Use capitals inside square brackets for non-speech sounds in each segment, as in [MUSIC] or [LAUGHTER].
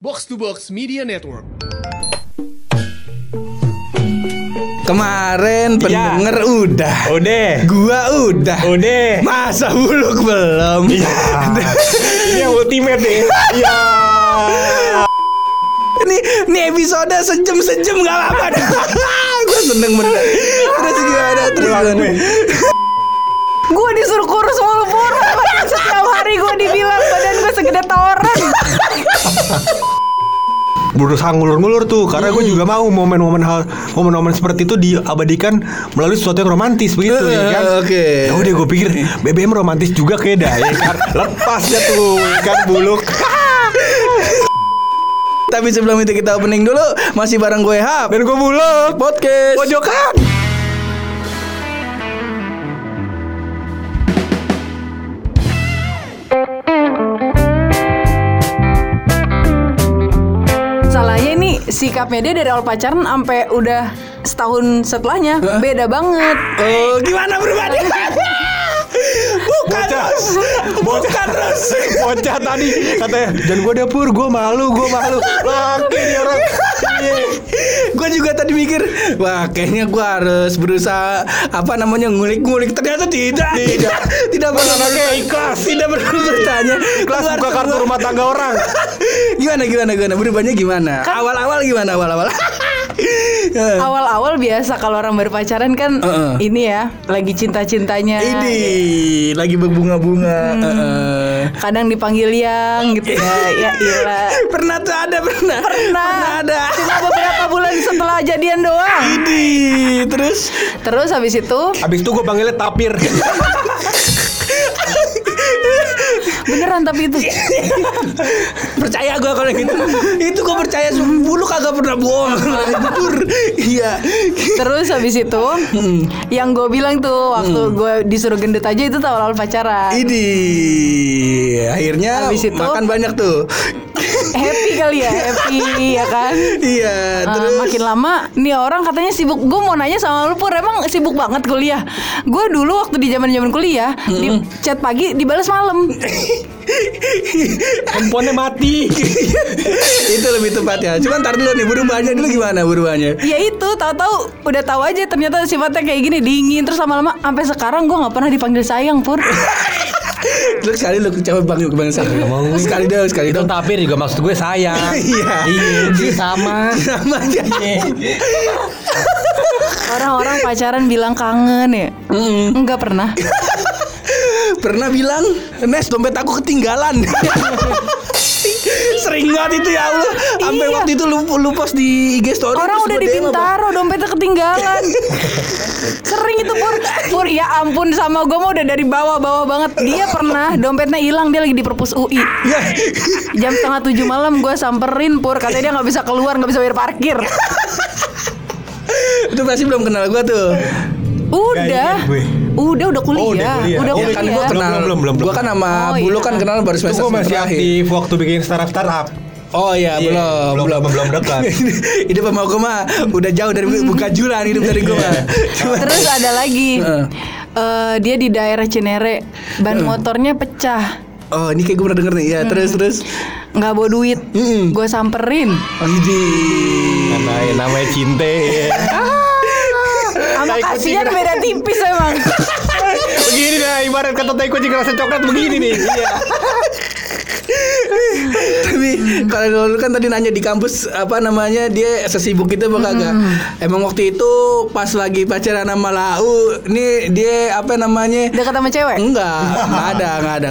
Box to Box Media Network. Kemarin pendenger udah. Udah. Gua udah. Udah. Masa buluk belum? [LAUGHS] Ini yang ultimate nih. Iya. Ini ini episode sejam-sejam gak apa-apa. [LAUGHS] Gue seneng bener. Terus gimana? Terus gimana? Gue. Disuruh kurus mulu pur Setiap hari gue dibilang badan gue segede toren Berusaha ngulur-ngulur tuh karena gue juga mau momen-momen hal momen-momen seperti itu diabadikan melalui sesuatu yang romantis begitu ya kan. Eh, oke. Ya udah gue pikir BBM romantis juga kayak dah ya kan. [LAUGHS] Lepas ya tuh ya kan buluk. Tapi sebelum itu kita opening dulu Masih bareng gue Hap Dan gue buluk. Podcast Pojokan. Sikapnya dia dari awal pacaran sampai udah setahun setelahnya Beda banget Oh gimana berubahnya? [LAUGHS] Bukan Bocah. Ros Bukan Ros Bocah tadi katanya dan gue dapur gue malu gue malu. Laki nih orang. Iya. Gue juga tadi mikir Wah kayaknya gue harus berusaha Apa namanya ngulik-ngulik Ternyata tidak Tidak [LAUGHS] Tidak bertanya. ikhlas. Tidak perlu bertanya Kelas buka kartu rumah tangga orang. [LAUGHS] Gimana gimana gimana Berubahnya gimana Awal-awal gimana awal-awal [LAUGHS] Awal-awal biasa kalau orang baru pacaran kan Heeh. Ini ya Lagi cinta-cintanya. Ini Lagi berbunga-bunga Heeh. Kadang dipanggil yang gitu ya. [LAUGHS] Ya iyalah. Pernah tuh ada Pernah. Pernah. Ada. Cuma beberapa bulan setelah jadian doang. Ini Terus? Terus habis itu? Abis itu gue panggilnya tapir. [LAUGHS] Beneran tapi itu. [LAUGHS] Percaya gue kalau gitu. Itu gue percaya Bulu kagak pernah bohong Jujur. Iya. Terus habis itu Yang gue bilang tuh Waktu gue disuruh gendut aja Itu tuh awal-awal pacaran. Ini. Akhirnya Habis itu- Makan banyak tuh. Happy kali ya Happy ya kan? Iya Ah, Terus? makin lama nih orang katanya sibuk. Gue mau nanya sama lu pur emang sibuk banget kuliah? Gue dulu waktu di zaman zaman kuliah di chat pagi dibalas malam [LAUGHS] Handphonenya mati. Itu lebih tepat ya Cuman ntar dulu nih Berubahnya dulu gimana berubahnya ya itu tahu-tahu udah tahu aja ternyata sifatnya kayak gini dingin. Terus lama-lama sampai sekarang gue nggak pernah dipanggil sayang pur. [LAUGHS] Lu sekali lu coba panggil ke bang Sekali dong Sekali Itu dong. tapir juga maksud gue sayang. [LAUGHS] Iya. Iya, sama. Sama aja. Orang-orang pacaran bilang kangen ya. Nggak pernah [LAUGHS] Pernah bilang Nes dompet aku ketinggalan. [LAUGHS] Sering banget itu ya Allah. Sampai Iya. waktu itu lu, lu post di IG story Orang udah di? Bintaro dompetnya ketinggalan. [LAUGHS] Sering itu Pur. Pur ya ampun sama gue mah udah dari bawah-bawah banget. Dia pernah dompetnya hilang Dia lagi di perpus UI [LAUGHS] Jam setengah tujuh malam gue samperin Pur. Katanya dia gak bisa keluar gak bisa bayar parkir. Itu pasti belum kenal gua tuh. Udah. Gue. Udah udah kuliah Oh, udah kuliah. Udah Oh, Ya kuliah kan gua kenal Belum, belum, belum, Gua kan sama Oh, Bulu iya. kan kenal baru semester gue masih terakhir. aktif waktu bikin startup startup. Oh iya, Iya, belum, belum, belum, belum [LAUGHS] dekat. hidup sama gue mah udah jauh dari [LAUGHS] buka julan hidup dari gue mah. Cuma- Terus ada lagi Heeh. Eh, Dia di daerah Cinere Ban motornya pecah Oh ini kayak gue pernah denger nih. Ya terus terus. nggak bawa duit Mm-mm. Gue samperin Idi. Namanya namanya cinte. Sama [LAUGHS] Tai kucing kasihan beda tipis emang [LAUGHS] begini dah ibarat kata tai kucing rasa coklat begini nih. Iya. [LAUGHS] [LAUGHS] Tapi kalau lu kan tadi nanya di kampus apa namanya dia sesibuk itu apa kagak? Emang waktu itu pas lagi pacaran sama Lau, ini dia apa namanya? Dekat sama cewek Enggak, enggak ada, enggak ada.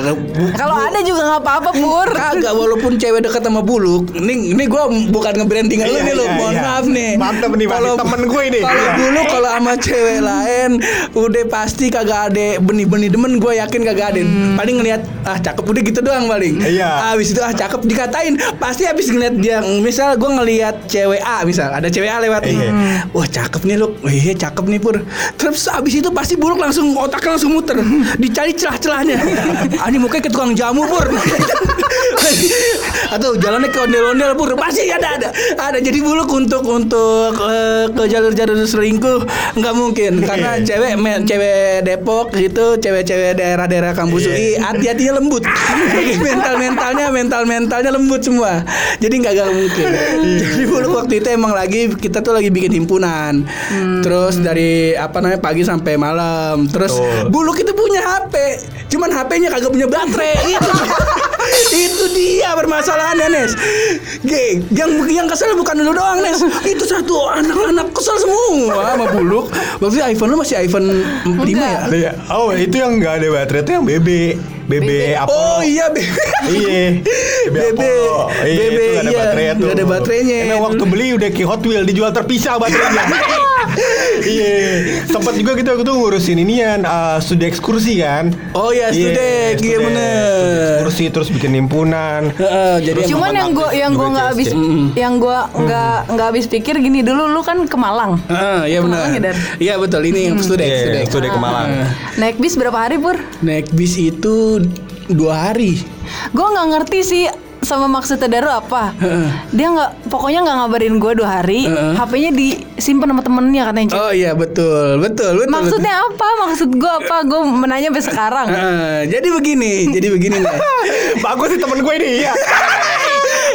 Kalau ada juga nggak apa-apa Pur Kagak walaupun cewek dekat sama buluk Ini ini gue bukan nge-branding lu Iya, nih lu iya, Mohon iya. maaf nih Mantep nih, masih temen gue ini. Kalau buluk kalau sama cewek lain Udah pasti kagak ada benih-benih demen Gue yakin kagak ada Paling ngeliat Ah cakep udah gitu doang paling Iya. Habis itu ah cakep. Dikatain Pasti habis ngeliat dia Misal gue ngeliat cewek A Misal ada cewek A lewat. Iya. Wah cakep nih lu Iya cakep nih pur. Terus habis itu pasti buluk langsung Otaknya langsung muter. Dicari celah-celahnya. [LAUGHS] Ah ini mukanya ke tukang jamu pur. [LAUGHS] Atau jalannya ke ondel-ondel pur. Pasti ada ada Ada. Jadi buluk untuk untuk eh, ke jalur-jalur selingkuh. Nggak mungkin. Karena cewek me- cewek Depok gitu cewek-cewek daerah-daerah kampus UI hati-hatinya lembut. [LAUGHS] Mental mental mentalnya mental mentalnya lembut semua. Jadi nggak gak mungkin. Jadi buluk waktu itu emang lagi kita tuh lagi bikin himpunan. Terus dari apa namanya pagi sampai malam. Terus Betul. buluk itu punya HP. Cuman HP-nya kagak punya baterai. itu, [LAUGHS] itu dia permasalahannya Nes. Ge, yang yang kesel bukan lu doang Nes. Itu satu anak-anak kesel semua sama buluk. Waktu itu iPhone lu masih iPhone 5 ya? Iya. Oh itu yang nggak ada baterai itu yang BB BB apa? Oh iya. Iya. BB. Iya, BB, itu nggak ada iya. baterai tuh. Nggak ada baterainya. Emang waktu beli udah kayak Hot Wheel dijual terpisah baterainya. [LAUGHS] [LAUGHS] Iya. Sempat juga kita waktu itu ngurusin inian uh, studi ekskursi kan. Oh iya, studek, iya studek. bener. Studi Ekskursi terus bikin himpunan. Heeh, jadi Cuman yang gue yang gue nggak habis yang gue nggak nggak habis pikir gini dulu lu kan ke Malang. Heeh, iya benar. Ya, Dan? Iya betul ini yang studek, Iya, studek. studi ke Malang. Naik bis berapa hari pur? Naik bis itu dua hari. Gue nggak ngerti sih sama maksudnya Daru apa. Dia nggak pokoknya nggak ngabarin gue dua hari. Heeh. HP-nya disimpan sama temennya katanya. Oh iya betul, betul, betul. Maksudnya apa? Maksud gue apa? Gue menanya sampai sekarang. betul. Heeh, jadi begini, jadi begini nih. [LAUGHS] Bagus sih temen gue ini. Iya. [LAUGHS]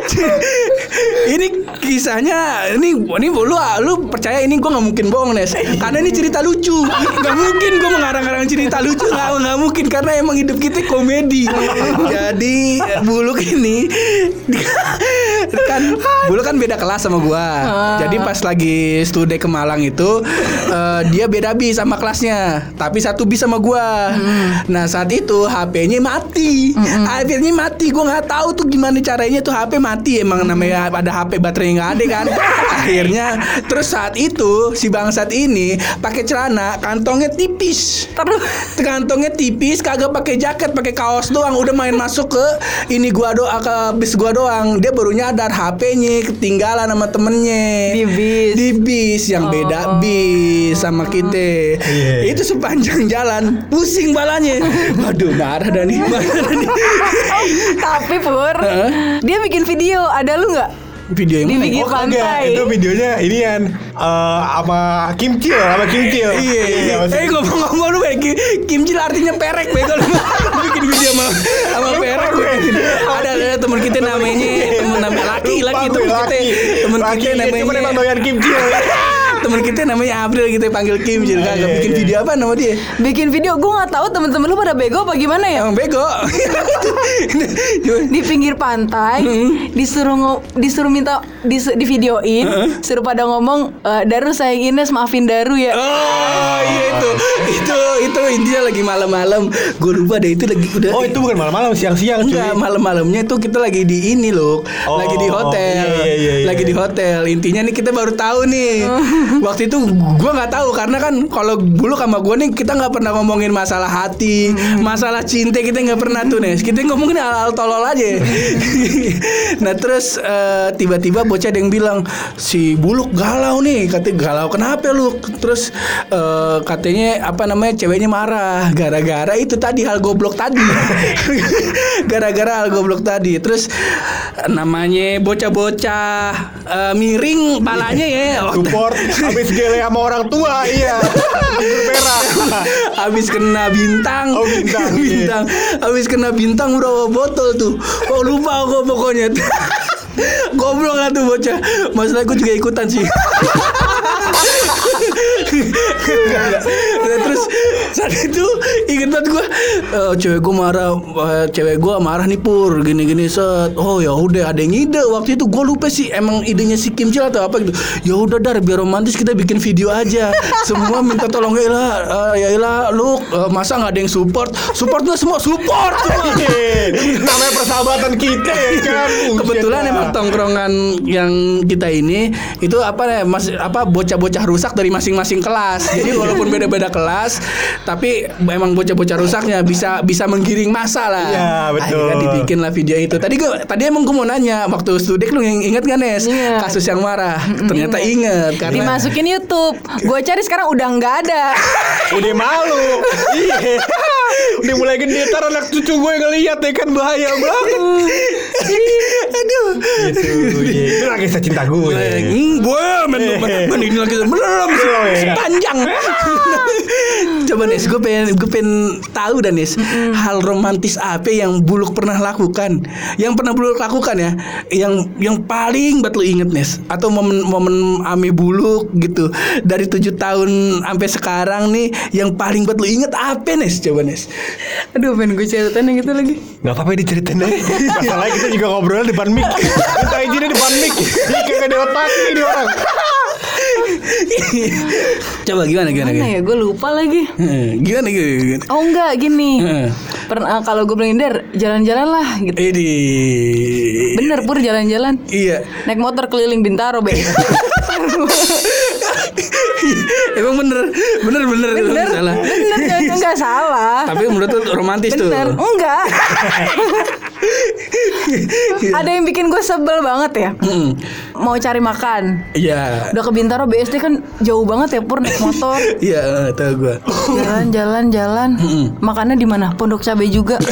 [LAUGHS] ini kisahnya ini ini lu lu percaya ini gue nggak mungkin bohong Nes. Karena ini cerita lucu. Nggak mungkin gue mengarang-arang cerita lucu. Nggak nggak mungkin karena emang hidup kita komedi. Jadi buluk ini [LAUGHS] kan buluk kan beda kelas sama gua. Jadi pas lagi studi ke Malang itu eh, dia beda bis sama kelasnya tapi satu bis sama gua. Nah saat itu HP-nya mati. HP-nya mati. Gua nggak tahu tuh gimana caranya tuh HP mati emang namanya ada HP baterai nggak ada kan? [LAUGHS] Akhirnya terus saat itu si bangsat ini pakai celana kantongnya tipis. Terus kantongnya tipis kagak pakai jaket pakai kaos doang. Udah main masuk ke ini gua doa ke bis gua doang. Dia baru nyadar HP-nya ketinggalan sama temennya. Di bis. di bis yang beda bis sama kita. Iya. itu sepanjang jalan pusing balanya. [LAUGHS] Waduh marah dah nih marah nih. [LAUGHS] Tapi pur Heeh. dia bikin video. Ada lu nggak? video yang Di mana? pinggir Oh, enggak, pantai. itu videonya inian eh sama Kim Chill, sama Kim Chill. Iya, iya. maksudnya- Eh ngomong-ngomong lu kayak Kim, Jil artinya perek bego lu. Bikin video sama sama perek. Ada ada teman kita namanya teman namanya laki laki teman kita teman kita dia Cuma emang namanya doyan Kim Chill. Teman kita namanya April kita panggil Kim Iya, kagak iya, bikin iya. video apa nama dia? Bikin video. Gue nggak tahu temen-temen lu pada bego apa gimana ya? Emang bego. [LAUGHS] di pinggir pantai disuruh ngo- disuruh minta dis- di videoin suruh pada ngomong "Eh, Daru sayang Ines maafin Daru ya Oh iya itu itu itu intinya lagi malam-malam gue lupa deh itu lagi udah Oh, itu bukan malam-malam, siang-siang. Enggak, malam-malamnya tuh kita lagi di ini loh, Oh, lagi di hotel, iya, iya, iya, lagi iya. di hotel. Intinya nih kita baru tahu nih. Waktu itu gua nggak tahu karena kan kalau dulu sama gua nih kita nggak pernah ngomongin masalah hati, masalah cinta kita nggak pernah tuh nih. Kita ngomongin hal-hal tolol aja. [LAUGHS] nah terus eh, tiba-tiba bocah ada yang bilang si buluk galau nih, katanya galau kenapa lu? Terus eh, katanya apa namanya ceweknya marah gara-gara itu tadi hal goblok tadi. [LAUGHS] gara-gara hal goblok tadi. Terus namanya bocah-bocah eh, miring palanya ya. Support [LAUGHS] habis gele sama orang tua, iya. Merah. Habis kena bintang. Oh, bintang, iya. bintang. Habis kena bintang udah botol tuh. Oh lupa aku pokoknya. [LAUGHS] Goblok lah tuh bocah. Masalah gue juga ikutan sih. [LAUGHS] Nah, terus saat itu inget banget gue eh, cewek gue marah eh, cewek gue marah nih pur gini gini set oh ya udah ada yang ide waktu itu gue lupa sih emang idenya si Kim Jil atau apa gitu ya udah dar biar romantis kita bikin video aja semua minta tolong ya ilah eh, ya ilah lu eh, masa nggak ada yang support supportnya semua support semua. Iya. [LAUGHS] Namanya persahabatan kita ya kan. [LAUGHS] Kebetulan emang tongkrongan yang kita ini itu apa ya mas apa bocah-bocah rusak dari masing-masing kelas. Jadi walaupun beda-beda kelas, tapi emang bocah-bocah rusaknya bisa bisa menggiring masa lah. Iya, betul. Akhirnya dibikin lah video itu. Tadi gue tadi emang gue mau nanya waktu studek lu yang inget gak Nes Ingat. kasus yang marah? Ternyata inget karena dimasukin YouTube gue cari sekarang udah nggak ada [LAUGHS] Udah malu. Iya. Udah mulai gede ntar anak cucu gue ngeliat ya kan bahaya banget. [LAUGHS] Aduh. Gitu. iya. Itu lagi cinta gue. Gue men, men, men, ini lagi belum Belum, ya? Panjang. [LAUGHS] Coba Nes, gue pengen gue pengen tahu dan Nes, hal romantis apa yang Buluk pernah lakukan? Yang pernah Buluk lakukan ya, yang yang paling banget lu inget Nes, atau momen-momen ame Buluk gitu dari tujuh tahun sampai sekarang nih, yang paling banget lu inget apa Nes? Coba Nes. Aduh pengen gue ceritain yang itu lagi Gak apa-apa diceritain aja [LAUGHS] Masalahnya kita juga ngobrol depan mic Kita izinnya depan mic Ini kagak ada otak ini orang [LAUGHS] Coba gimana gimana? Mana gimana? ya gue lupa lagi Eh, Gimana gimana? Oh enggak gini Heeh. Pernah kalau gue blender jalan-jalan lah gitu Ini Bener pur jalan-jalan Iya. Naik motor keliling Bintaro be [LAUGHS] Emang bener, bener bener, Bener salah. Bener jangan enggak salah Tapi menurut lu romantis tuh. Bener Enggak [LAUGHS] Ada yang bikin gue sebel banget ya Mm. Mau cari makan Iya. Udah ke Bintaro BSD kan jauh banget ya Pur naik motor Iya, tahu gua. Jalan jalan jalan Makannya di mana? Pondok Cabe juga [LAUGHS]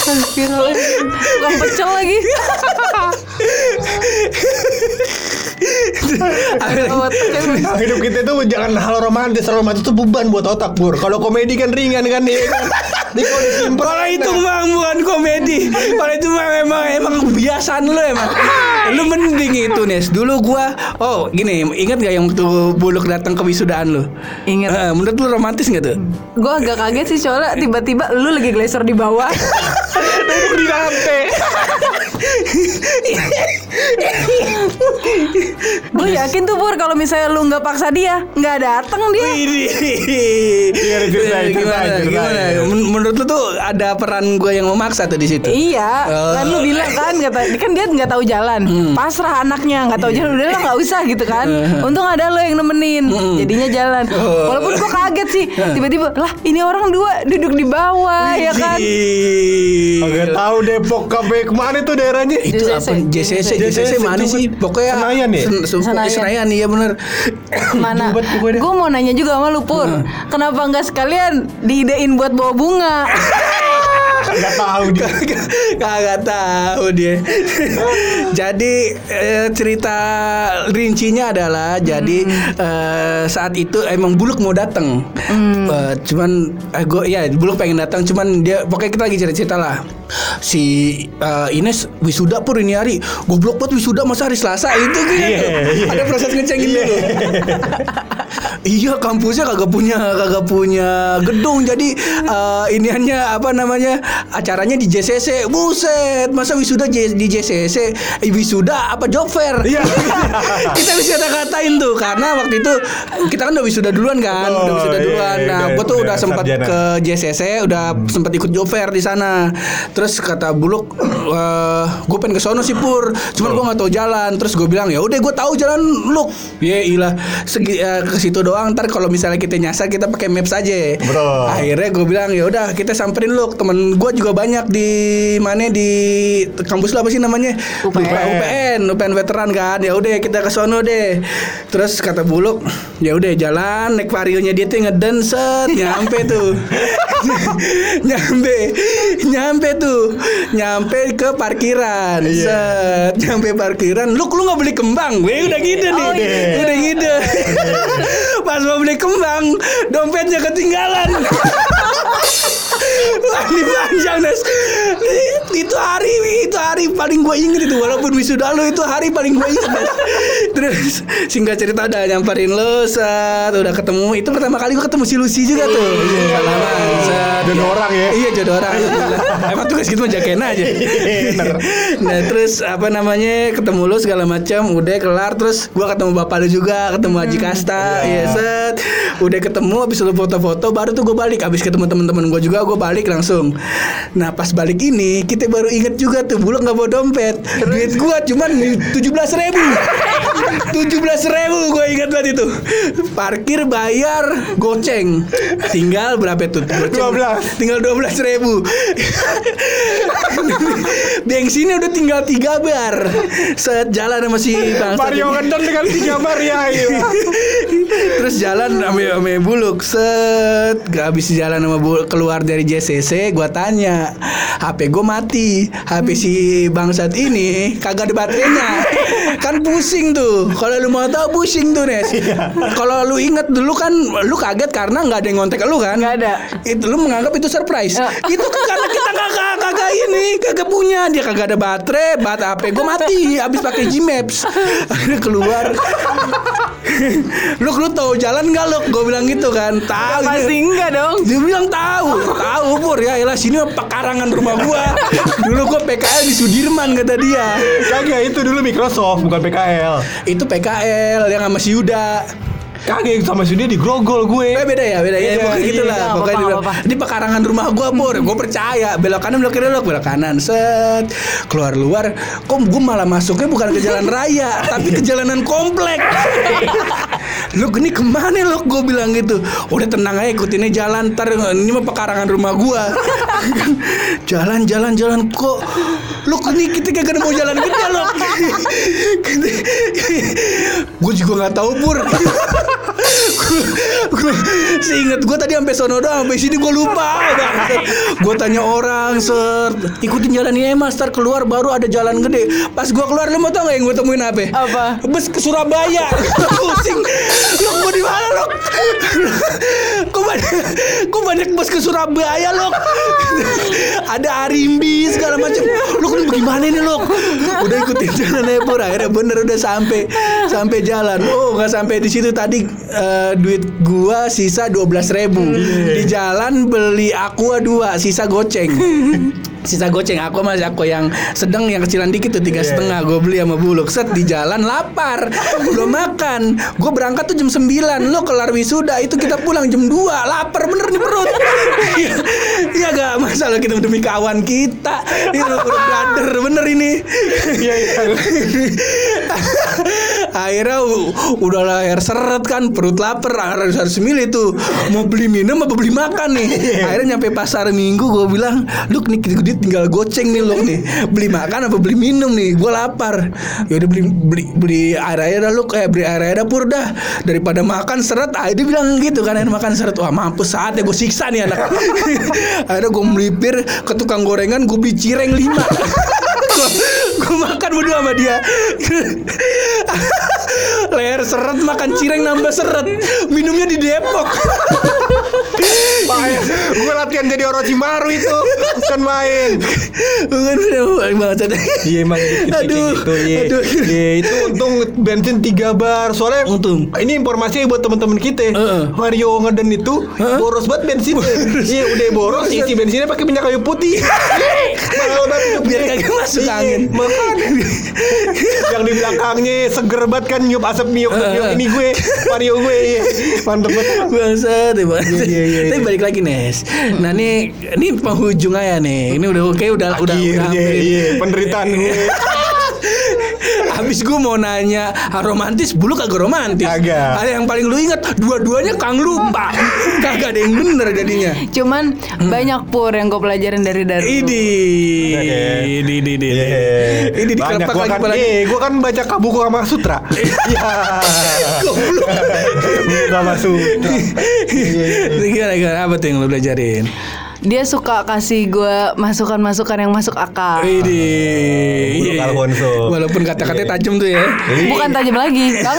Astagfirullahaladzim. Tukang pecel lagi [LAUGHS] Hidup kita itu jangan hal romantis. Romantis itu beban buat otak Bur. Kalau komedi kan ringan kan nih kalau disimpan Kalau itu mah bukan komedi. Kalau itu mah memang emang kebiasaan lu emang. Lu mending itu Nes. Dulu gua oh gini, ingat gak yang waktu buluk datang ke wisudaan lu? Ingat. Eh, menurut lu romantis gak tuh? Gue agak kaget sih soalnya tiba-tiba lu lagi geyser di bawah Duduk di lantai Gue yakin tuh Pur kalau misalnya lu nggak paksa dia nggak dateng dia. Iya, gimana? Gimana? Menurut lu tuh ada peran gue yang memaksa tuh di situ? Iya, Oh. kan lu bilang kan kata kan dia nggak tahu jalan, pasrah anaknya nggak tahu jalan, udah lah nggak usah gitu kan. [LAUGHS] Untung ada lo yang nemenin, jadinya jalan. Oh. Walaupun gua kaget sih, [LAUGHS] tiba-tiba lah ini orang dua duduk di bawah ya kan. Agak tahu Depok KB ke mana tuh daerahnya itu JCC. apa JCC JCC JCC mana sih pokoknya Senayan ya? Sen- Sen- Senayan. Senayan iya bener [COUGHS] Mana? Gue mau nanya juga sama lu Pur, kenapa nggak sekalian diidein buat bawa bunga? à [LAUGHS] Gak tahu dia. Kagak tahu dia. [LAUGHS] Jadi eh, cerita rincinya adalah jadi eh, saat itu emang buluk mau datang Eh, cuman eh, gue ya buluk pengen datang cuman dia pokoknya kita lagi cerita cerita lah. Si eh, Ines wisuda pur ini hari. Goblok banget wisuda masa hari Selasa? Itu gitu Iya, iya. ada proses ngecengin dulu [LAUGHS] Iya kampusnya kagak punya kagak punya gedung. Jadi eh, iniannya apa namanya acaranya di JCC buset masa wisuda J- di JCC eh, wisuda apa job fair? Iya. [LAUGHS] kita bisa kata-katain tuh karena waktu itu kita kan udah wisuda duluan kan udah Oh, wisuda iya, duluan. iya, nah udah- gue tuh udah udah sempat ke JCC udah sempat ikut job fair di sana. Terus kata buluk gue pengen ke sono sih pur. Cuman gue nggak tahu jalan. Terus gue bilang ya udah gue tahu jalan lu ya ilah segi eh, ke situ doang. Ntar kalau misalnya kita nyasar kita pakai maps aja. Betul. akhirnya gue bilang ya udah kita samperin lu temen gue juga banyak di mana di kampus lu apa sih namanya? UPN. UPN UPN veteran kan. Ya udah kita ke sono deh. Terus kata buluk ya udah jalan naik varionya dia tuh ngeden set nyampe tuh. [LAUGHS] Nyampe nyampe tuh. Nyampe ke parkiran set. Nyampe parkiran. Lu lu nggak beli kembang? Gue udah gitu nih. Oh, iya. udah gitu. [LAUGHS] Pas mau beli kembang dompetnya ketinggalan [LAUGHS] ini panjang Nes. Itu hari Itu hari paling gue inget itu. Walaupun wisuda lo itu hari paling gue inget Nes. Terus singkat cerita udah nyamperin lo Set. Udah ketemu. Itu pertama kali gue ketemu si Lucy juga tuh. Salaman set. Jodoh orang ya. Iya jodoh orang. [LAUGHS] Emang tugas gitu mah jagain aja. Nah terus apa namanya Ketemu lu segala macam. Udah kelar Terus gue ketemu bapak lu juga Ketemu Haji Kasta. Iya set Udah ketemu Habis lu foto-foto Baru tuh gue balik. Habis ketemu teman-teman gue juga Gue balik langsung. Nah pas balik ini Kita baru inget juga tuh Buluk gak bawa dompet. Duit gue cuman 17 ribu [LAUGHS] 17 ribu gue inget banget itu. Parkir bayar Goceng. Tinggal berapa tuh? Goceng. 12. Tinggal 12 ribu. Bensinnya udah tinggal 3 bar. Set jalan sama si Bang Mario Kendon dengan tiga bar ya iya. Terus jalan ame ame buluk set. Gak habis jalan sama bul- keluar dari JCC gua tanya HP gue mati. HP si bangsat ini kagak ada baterainya. Kan pusing tuh tuh. Kalau lu mau tahu pusing tuh Nes. [LAUGHS] Kalau lu inget dulu kan lu kaget karena nggak ada yang ngontek lu kan? Nggak ada. Itu lu menganggap itu surprise. Ya. [LAUGHS] itu kan karena kita kagak kagak ini kagak punya dia kagak ada baterai, bat HP gue mati habis pakai Gmaps. [LAUGHS] Akhirnya keluar. lu lu tahu jalan nggak lu? Gue bilang gitu kan. Tahu. Pasti enggak dong. Dia bilang tahu, tahu pur ya. Elah sini mah pekarangan rumah gua. Dulu gua PKL di Sudirman kata dia. Kagak itu dulu Microsoft bukan PKL. Itu PKL yang sama si Yuda. Kagak sama dia di grogol gue. Eh beda ya, beda ya. Iya, pokoknya iya, gitu lah. Pokoknya di, pekarangan rumah gua, Pur. Gua percaya. Belok kanan, belok kiri, belok belok kanan. Set. Keluar luar. Kok gua malah masuknya bukan ke jalan raya, [LAUGHS] tapi ke jalanan komplek. lu ini ke mana lo? Gue bilang gitu. Udah tenang aja, ikutinnya jalan. Ntar ini mah pekarangan rumah gua. [LAUGHS] jalan, jalan, jalan. Kok lu ini kita kagak mau jalan gede lo. [LAUGHS] gue juga nggak tahu pur. Gue seinget gue tadi sampai sono doang sampai sini gue lupa. Gue tanya orang ser ikutin jalan ini mas ntar keluar baru ada jalan gede. Pas gue keluar lu mau tau gak yang gue temuin apa? Apa? bus ke Surabaya. [LAUGHS] Pusing lu gue di mana lu kok banyak banyak bus ke Surabaya lu [LAUGHS] ada Arimbi segala macam. Lu kan gimana nih lu udah ikutin jalan aja pur. Akhirnya bener udah sampai sampai jalan. Oh nggak sampai di situ. Tadi eh, duit gua sisa dua belas ribu. Di jalan beli aqua dua sisa goceng [LAUGHS] sisa goceng aku masih aku yang sedang yang kecilan dikit tuh tiga setengah. Gue beli sama buluk set di jalan lapar. Belum makan. Gue berangkat tuh jam 9 lo kelar wisuda itu kita pulang jam 2 lapar bener nih perut. Iya, iya gak? Masalah kita demi kawan kita? Itu brother bener ini. Iya iya. [LAUGHS] akhirnya udah lahir seret kan perut lapar harus harus milih tuh mau beli minum apa beli makan nih. [LAUGHS] Akhirnya nyampe pasar minggu gue bilang lu nih duit tinggal goceng nih lo nih beli makan apa beli minum nih gue lapar. Ya udah beli beli beli air air dah lu kayak beli air air dah pur dah. Daripada makan seret ah dia bilang gitu kan air makan seret. Wah mampus saatnya gue siksa nih anak. [LAUGHS] Akhirnya gue melipir ke tukang gorengan gue beli cireng lima [LAUGHS] gue makan berdua sama dia. [LAUGHS] Leher seret makan cireng nambah seret. Minumnya di Depok [LAUGHS] Payah. Gue latihan jadi orang Cimaru itu. Bukan main. bukan bukan banget Iya emang dikit-dikit Aduh, gitu. Iya. aduh. Iya, itu untung bensin 3 bar. Soalnya Untung. Ini informasi buat teman-teman kita. Heeh. Mario ngeden itu boros banget bensinnya. Iya, udah boros isi bensinnya pakai minyak kayu putih. [LAUGHS] Mahal banget. Biar kagak masuk Iya, angin. Makan. [LAUGHS] Yang di belakangnya seger banget kan nyup asap niup niup ini gue Mario gue. Mantep banget. Bangsat, ya, bangsat. Iya, iya, iya. Tapi balik lagi Nes. Nah nih, ini penghujung aja nih. Ini udah oke, udah udah udah Akhirnya hampir. iya penderitaan gue. [LAUGHS] [LAUGHS] Habis gue mau nanya ah, romantis, bulu kagak romantis. Kagak. Ada yang paling lu inget, dua-duanya Kang lupa. [LAUGHS] kagak ada yang bener jadinya. Cuman banyak pur yang gue pelajarin dari Daru. Ini, Iya, iya. ini, ini, ini, Iya. ini Banyak dikelepak gua lagi kan, eh, gua kan baca buku Kama Sutra. [LAUGHS] Iya. Goblok. Buku Kama Sutra. Ini Gimana, gimana? Apa tuh yang lu belajarin? Dia suka kasih gue masukan-masukan yang masuk akal. Ini, iya. Alfonso. Walaupun kata-katanya tajam tuh ya. Bukan tajam lagi, nggak?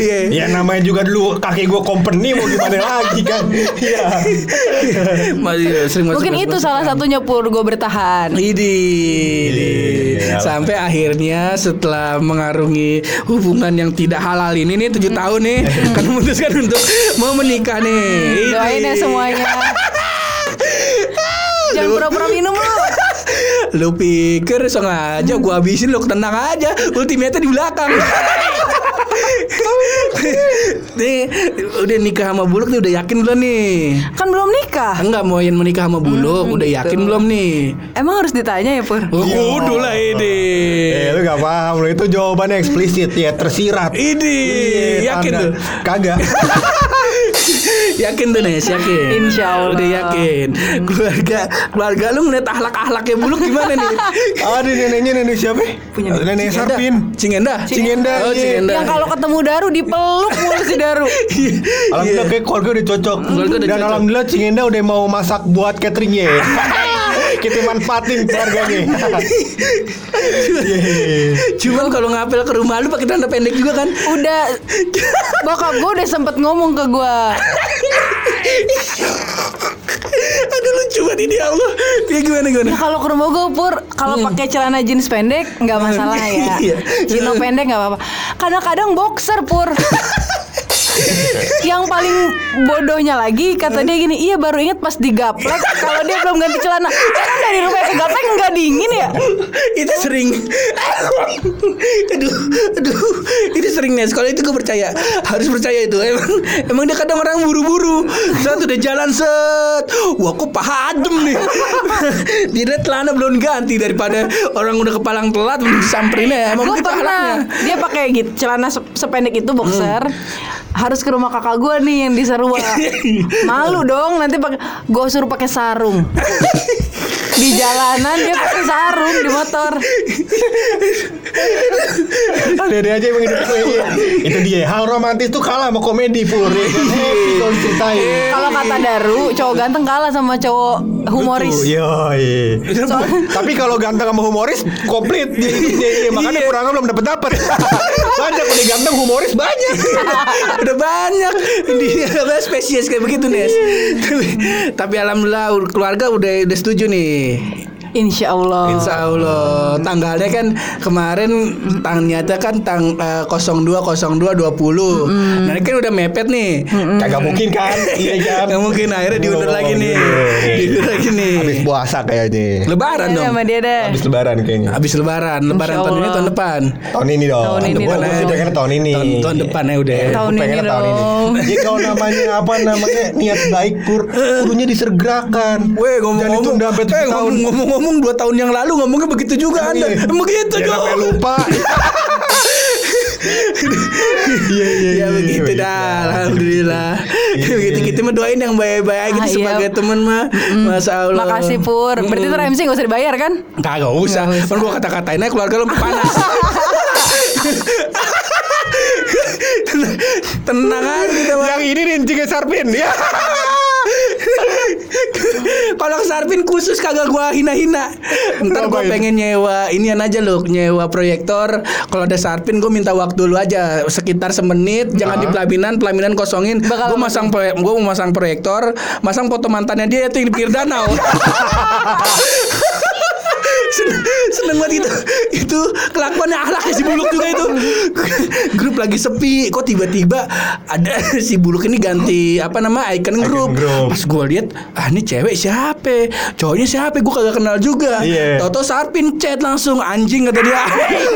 Iya. Ya namanya juga dulu kakek gua company mau gimana lagi kan. Iya. Masih sering masuk Mungkin itu salah satunya pur gue bertahan. Idi, Iya. sampai akhirnya setelah mengarungi hubungan yang tidak halal ini nih tujuh tahun nih [LAUGHS] kan memutuskan untuk mau menikah nih. Doain ya semuanya. Jangan pura-pura minum lu. [LAUGHS] Lu pikir sengaja gua habisin lu tenang aja Ultimate di belakang [LAUGHS] Nih udah nikah sama Buluk nih udah yakin belum nih Kan belum nikah. Enggak mau yang menikah sama Buluk udah yakin belum nih Emang harus ditanya ya pur? Oh, kudu lah ini Eh lu gak paham lu itu jawabannya eksplisit ya tersirat. Ini Iya, yakin tuh Kagak. [LAUGHS] Yakin tuh Nes, yakin Insya Allah. Udah yakin Keluarga Keluarga lu ngeliat ahlak-ahlaknya Buluk gimana nih [LAUGHS] Ada neneknya nenek siapa? Punya nenek Cingenda. Sarpin. Cingenda Cingenda, Oh iya. Cingenda Yang kalau ketemu Daru dipeluk mulu si Daru. [LAUGHS] Alhamdulillah kayak keluarga udah cocok. Keluarga udah Dan cocok. alhamdulillah Cingenda udah mau masak buat cateringnya. [LAUGHS] Kita manfaatin keluarganya. [LAUGHS] Iya, iya, iya. Cuman kalau ngapel ke rumah lu pakai tanda pendek juga kan? Udah bokap gue udah sempet ngomong ke gue [LAUGHS] Aduh lucu banget ini ya Allah. Kayak gimana gimana? Ya kalau ke rumah gue pur kalau pakai celana jeans pendek nggak masalah ya. [LAUGHS] Iya. Chino pendek nggak apa-apa. Kadang-kadang boxer pur. Yang paling bodohnya lagi kata dia gini, iya baru inget pas digaplek. Kalau dia belum ganti celana. Kan dari rumah ke gaplek nggak dingin ya? itu sering. Aduh aduh. Itu sering nih kalau itu gue percaya. Harus percaya itu. Emang emang dia kadang orang buru-buru. Saat udah jalan set. Wah kok paha adem nih. Dia celana belum ganti daripada orang udah kepalang telat belum disamperin ya. Emang Gue gitu pernah. dia pakai gitu celana se- sependek itu boxer. Harus ke rumah kakak gue nih yang di Sarua. [LAUGHS] Malu dong nanti pakai gue suruh pakai sarung. di jalanan dia pakai sarung di motor. Ada-ada aja emang hidup gue. Itu dia. Hal romantis tuh kalah sama komedi pur. Ya kan? Happy kalau kata Daru, cowok ganteng kalah sama cowok humoris. Yo, Tapi kalau ganteng sama humoris komplit makanya Iya. kurangnya belum dapat dapat. banyak udah ganteng humoris banyak. [LAUGHS] udah banyak. Di [LAUGHS] [LAUGHS] spesies kayak begitu Nes? Tapi, tapi alhamdulillah keluarga udah udah setuju nih Insya Allah. Insya Allah tanggalnya kan kemarin tang nyata kan tang eh, 02 02 20 nah ini kan udah mepet nih Kagak mungkin kan? [LAUGHS] Iya kan? Nggak mungkin akhirnya diundur Oh, lagi nih iya. diundur lagi nih Habis puasa kayaknya. lebaran Iya, dong sama dia deh. Habis lebaran kayaknya. Habis lebaran lebaran tahun ini tahun depan Tahun ini dong. Tahun ini dong. gua pengen tahun ini. tahun, tahun depan ya udah Tahun ini tahun ini. dong. Jadi kalau namanya apa namanya niat baik pur, kudunya disergerakan. Weh Jangan ngomong-ngomong ditunda sampai eh, tahun. Ngomong- dua tahun yang lalu ngomongnya begitu juga anda Iya. begitu Ya, sampai lupa. Iya iya ya begitu iya. dah alhamdulillah begitu kita mah doain yang baik-baik gitu Ah, iya. sebagai teman mah masa Allah Makasih Pur. Berarti itu MC gak usah dibayar kan? kagak usah kan gua kata-katain aja keluarga lu panas [LAUGHS] tenang aja kita mah Yang ini nih Cika Sarpin ya. [LAUGHS] Kalau ke Sarpin khusus kagak gua hina-hina. Ntar gua pengen nyewa inian aja loh, nyewa proyektor. Kalau ada Sarpin gua minta waktu dulu aja sekitar semenit, jangan di pelaminan, pelaminan kosongin. Bakal Gua masang proyek, gua mau masang proyektor, masang foto mantannya dia itu di pinggir danau. [LAUGHS] seneng, seneng banget itu. Itu kelakuannya akhlaknya si buluk juga itu. Grup lagi sepi kok tiba-tiba ada si buluk ini ganti apa nama icon grup pas gue lihat ah ini cewek siapa? Cowoknya siapa? Gue kagak kenal juga. Iya. Toto Sarpin chat langsung anjing kata dia. [LAUGHS]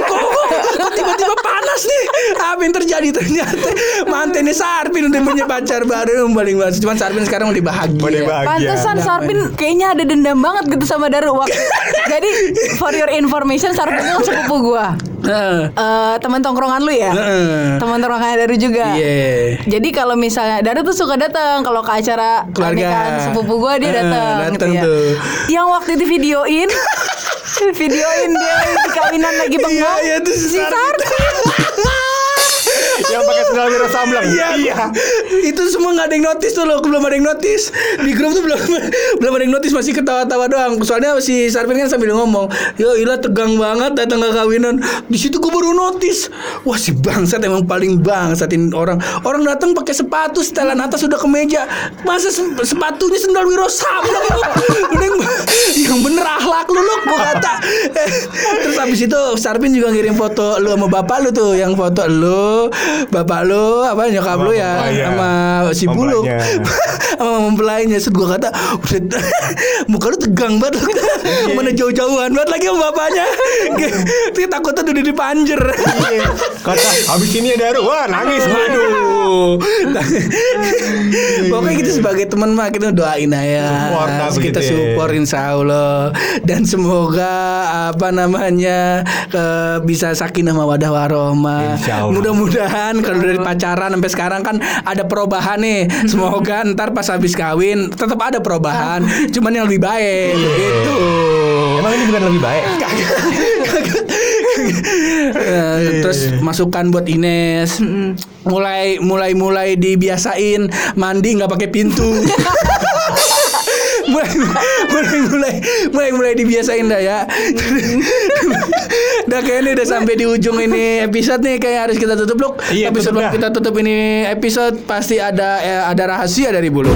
Kok, kok, kok tiba-tiba panas nih? Apa yang terjadi? Ternyata mantannya Sarpin udah punya pacar baru paling bagus. Cuman Sarpin sekarang udah bahagia. Udah bahagia. Pantesan Sarpin kayaknya ada dendam banget gitu sama Daru waktu. [LAUGHS] Jadi for your information Sarpin itu sepupu gua. Heeh. Eh teman tongkrongan lu ya? Heeh. Teman tongkrongan Daru juga. Iya. Jadi kalau misalnya Daru tuh suka datang kalau ke acara Keluarga. sepupu gua dia datang datang gitu ya. tuh. Yang waktu itu videoin [LAUGHS] videoin dia di kawinan lagi bengong. Iya, iya, tuh si. Sarpin. Yang pakai sendal wiro samblang. Iya, Itu semua nggak ada yang notice tuh loh, belum ada yang notice. Di grup tuh belum [LAUGHS] belum ada yang notice masih ketawa-tawa doang. Soalnya si Sarpin kan sambil ngomong, "Yo, Ila tegang banget datang ke kawinan." Di situ gue baru notice. Wah, si bangsat emang paling bangsatin orang. Orang datang pakai sepatu setelan atas udah ke meja. Masa se- sepatunya sendal wiro samblang [LAUGHS] lu? Yang, bener akhlak lu lu gua kata. Eh, Terus habis itu Sarpin juga ngirim foto lu sama bapak lu tuh, yang foto lu, bapak lu, apa nyokap lu ya Mempelainya. sama si Buluk Mempelainya. [LAUGHS] sama mempelainya Set gua kata udah [LAUGHS] muka lu tegang banget lu. mana jauh-jauhan banget lagi sama bapaknya [LAUGHS] dia takutnya udah dipanjer Iya. Kata habis ini ada Daru. Wah, nangis. Waduh. Pokoknya kita sebagai teman mah kita doain aja. Support kita ya. support insya Allah. Dan semoga apa namanya ke- bisa sakinah mawadah Allah. Mudah-mudahan kalau dari pacaran sampai sekarang kan ada perubahan nih. Semoga [LAUGHS] ntar pas habis kawin tetap ada perubahan. Cuman yang lebih baik gitu. Emang ini bukan lebih baik? [LAUGHS] Eh, terus masukan buat Ines mulai mulai mulai dibiasain mandi nggak pakai pintu [LAUGHS] mulai mulai mulai mulai mulai dibiasain dah ya. Udah kayaknya udah sampai di ujung ini episode nih kayak harus kita tutup loh. Iya, Tapi sebelum kita tutup ini episode pasti ada eh, ada rahasia dari bulu.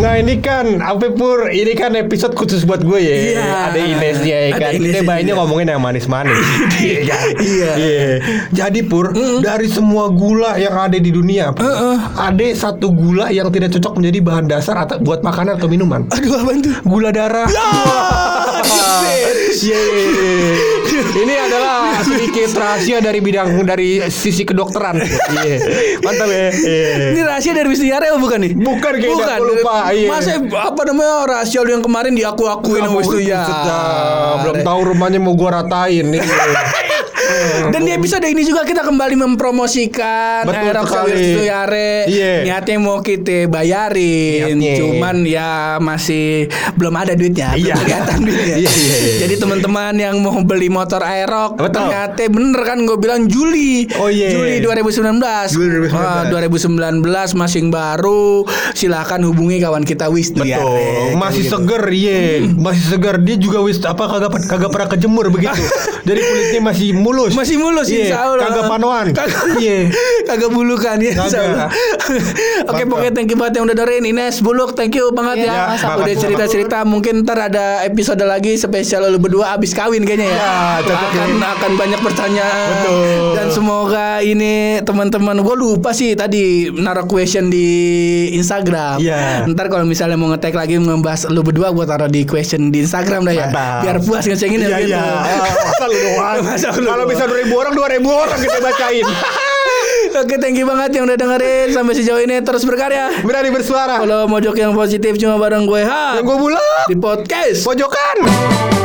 Nah ini kan apa pur ini kan episode khusus buat gue ya. Iya. Ada Inesnya ya kan. Kita banyak juga. ngomongin yang manis-manis. [LAUGHS] Iya kan? Iya. Jadi pur dari semua gula yang ada di dunia, Pur, ada satu gula yang tidak cocok menjadi bahan dasar atau buat makanan atau minuman. Aduh apa itu? Gula darah. [LAUGHS] [LAUGHS] Yeay. Ini adalah sedikit rahasia dari bidang dari sisi kedokteran. Iya. Mantap ya. Iya. Ini rahasia dari Wisnu Yare bukan nih? Bukan kayaknya, Bukan. aku lupa, iya. Masa apa namanya rahasia lu yang kemarin diaku-akuin sama Wisnu dah. Belum tahu rumahnya mau gua ratain nih. [LAUGHS] [LAUGHS] Dan di episode ini juga kita kembali mempromosikan Betul Aerox sekali. Wisnu Yare. Iya. Niatnya mau kita bayarin, Niatnya. cuman ya masih belum ada duitnya, belum Iya. kelihatan duitnya. Iya, iya, iya. Jadi teman-teman yang mau beli motor Aerox, Betul. ternyata bener kan gue bilang Juli. Oh, iya. Juli 2019. Juli 2019. Wah, 2019 masih baru. Silakan hubungi kawan kita Wisnu Yare. Betul, masih Kayak gitu. seger, iya, masih seger. Dia juga wis apa kagak kagak pernah kejemur begitu. [LAUGHS] Jadi kulitnya masih mulus. Masih mulus Iya, insya Allah Kagak panoan. Kagak Iya. Kagak bulukan ya insya Kagak. Allah. [LAUGHS] Oke Mantap. pokoknya thank you banget yang udah dengerin Ines Buluk thank you banget Iya, ya sama-sama. Udah cerita-cerita mungkin ntar ada episode lagi Spesial lu berdua abis kawin kayaknya ya Ya, cocok akan, ya. akan banyak pertanyaan Betul. Dan semoga ini teman-teman Gue lupa sih tadi naruh question di Instagram Iya. Ntar kalau misalnya mau ngetek lagi membahas lu berdua Gue taruh di question di Instagram dah ya Mantap. Biar puas ngecengin Iya ya gitu. iya. [LAUGHS] Lu Kalau. Bisa 2000 orang 2000 orang kita bacain. [LAUGHS] Oke, thank you banget yang udah dengerin sampai sejauh ini terus berkarya. Berani bersuara. Kalau mojok yang positif cuma bareng gue ha Yang gue bulat. di podcast. Pojokan.